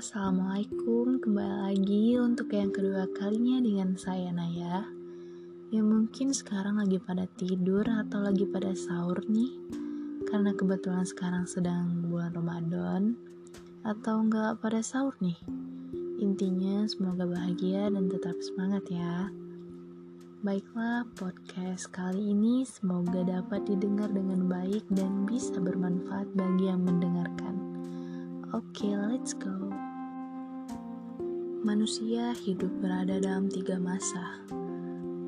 Assalamualaikum, kembali lagi untuk yang kedua kalinya dengan saya Naya. Yang mungkin sekarang lagi pada tidur atau lagi pada sahur nih? Karena kebetulan sekarang sedang bulan Ramadan. Atau enggak pada sahur nih? Intinya semoga bahagia dan tetap semangat ya. Baiklah, podcast kali ini semoga dapat didengar dengan baik dan bisa bermanfaat bagi yang mendengarkan. Oke, okay, let's go. Manusia hidup berada dalam tiga masa.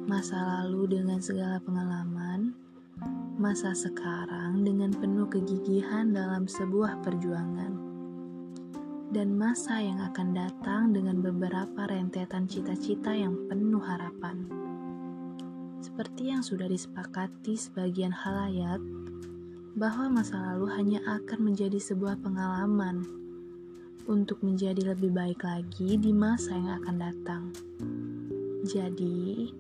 Masa lalu dengan segala pengalaman, masa sekarang dengan penuh kegigihan dalam sebuah perjuangan, dan masa yang akan datang dengan beberapa rentetan cita-cita yang penuh harapan. Seperti yang sudah disepakati sebagian halayak, bahwa masa lalu hanya akan menjadi sebuah pengalaman untuk menjadi lebih baik lagi di masa yang akan datang. Jadi,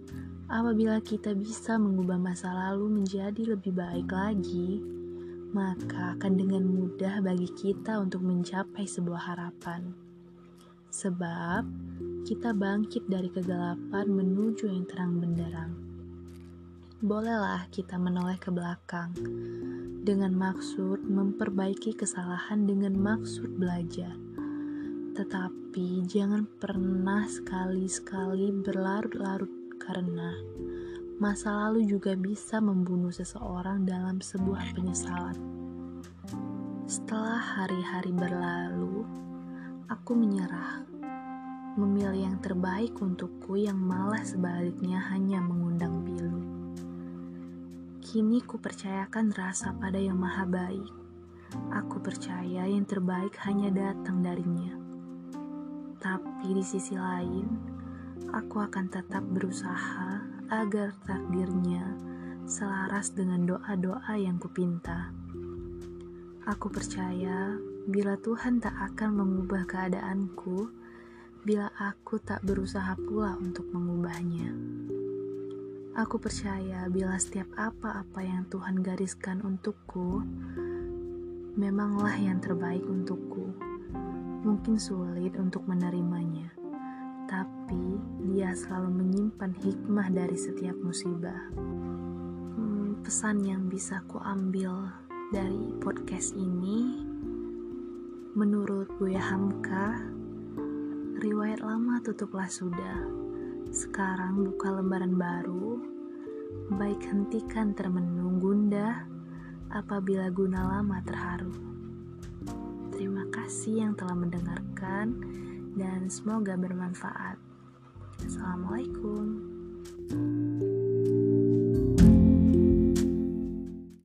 apabila kita bisa mengubah masa lalu menjadi lebih baik lagi, maka akan dengan mudah bagi kita untuk mencapai sebuah harapan. Sebab kita bangkit dari kegelapan menuju yang terang benderang. Bolehlah kita menoleh ke belakang dengan maksud memperbaiki kesalahan dengan maksud belajar tetapi jangan pernah sekali-sekali berlarut-larut karena masa lalu juga bisa membunuh seseorang dalam sebuah penyesalan. Setelah hari-hari berlalu, aku menyerah, memilih yang terbaik untukku yang malah sebaliknya hanya mengundang pilu. Kini ku percayakan rasa pada yang maha baik. Aku percaya yang terbaik hanya datang darinya. Tapi di sisi lain, aku akan tetap berusaha agar takdirnya selaras dengan doa-doa yang kupinta. Aku percaya bila Tuhan tak akan mengubah keadaanku, bila aku tak berusaha pula untuk mengubahnya. Aku percaya bila setiap apa-apa yang Tuhan gariskan untukku, memanglah yang terbaik untukku mungkin sulit untuk menerimanya, tapi dia selalu menyimpan hikmah dari setiap musibah. Hmm, pesan yang bisa ku ambil dari podcast ini, menurut Buya Hamka, riwayat lama tutuplah sudah. Sekarang buka lembaran baru, baik hentikan termenung gundah apabila guna lama terharu. Kasih yang telah mendengarkan dan semoga bermanfaat. Assalamualaikum.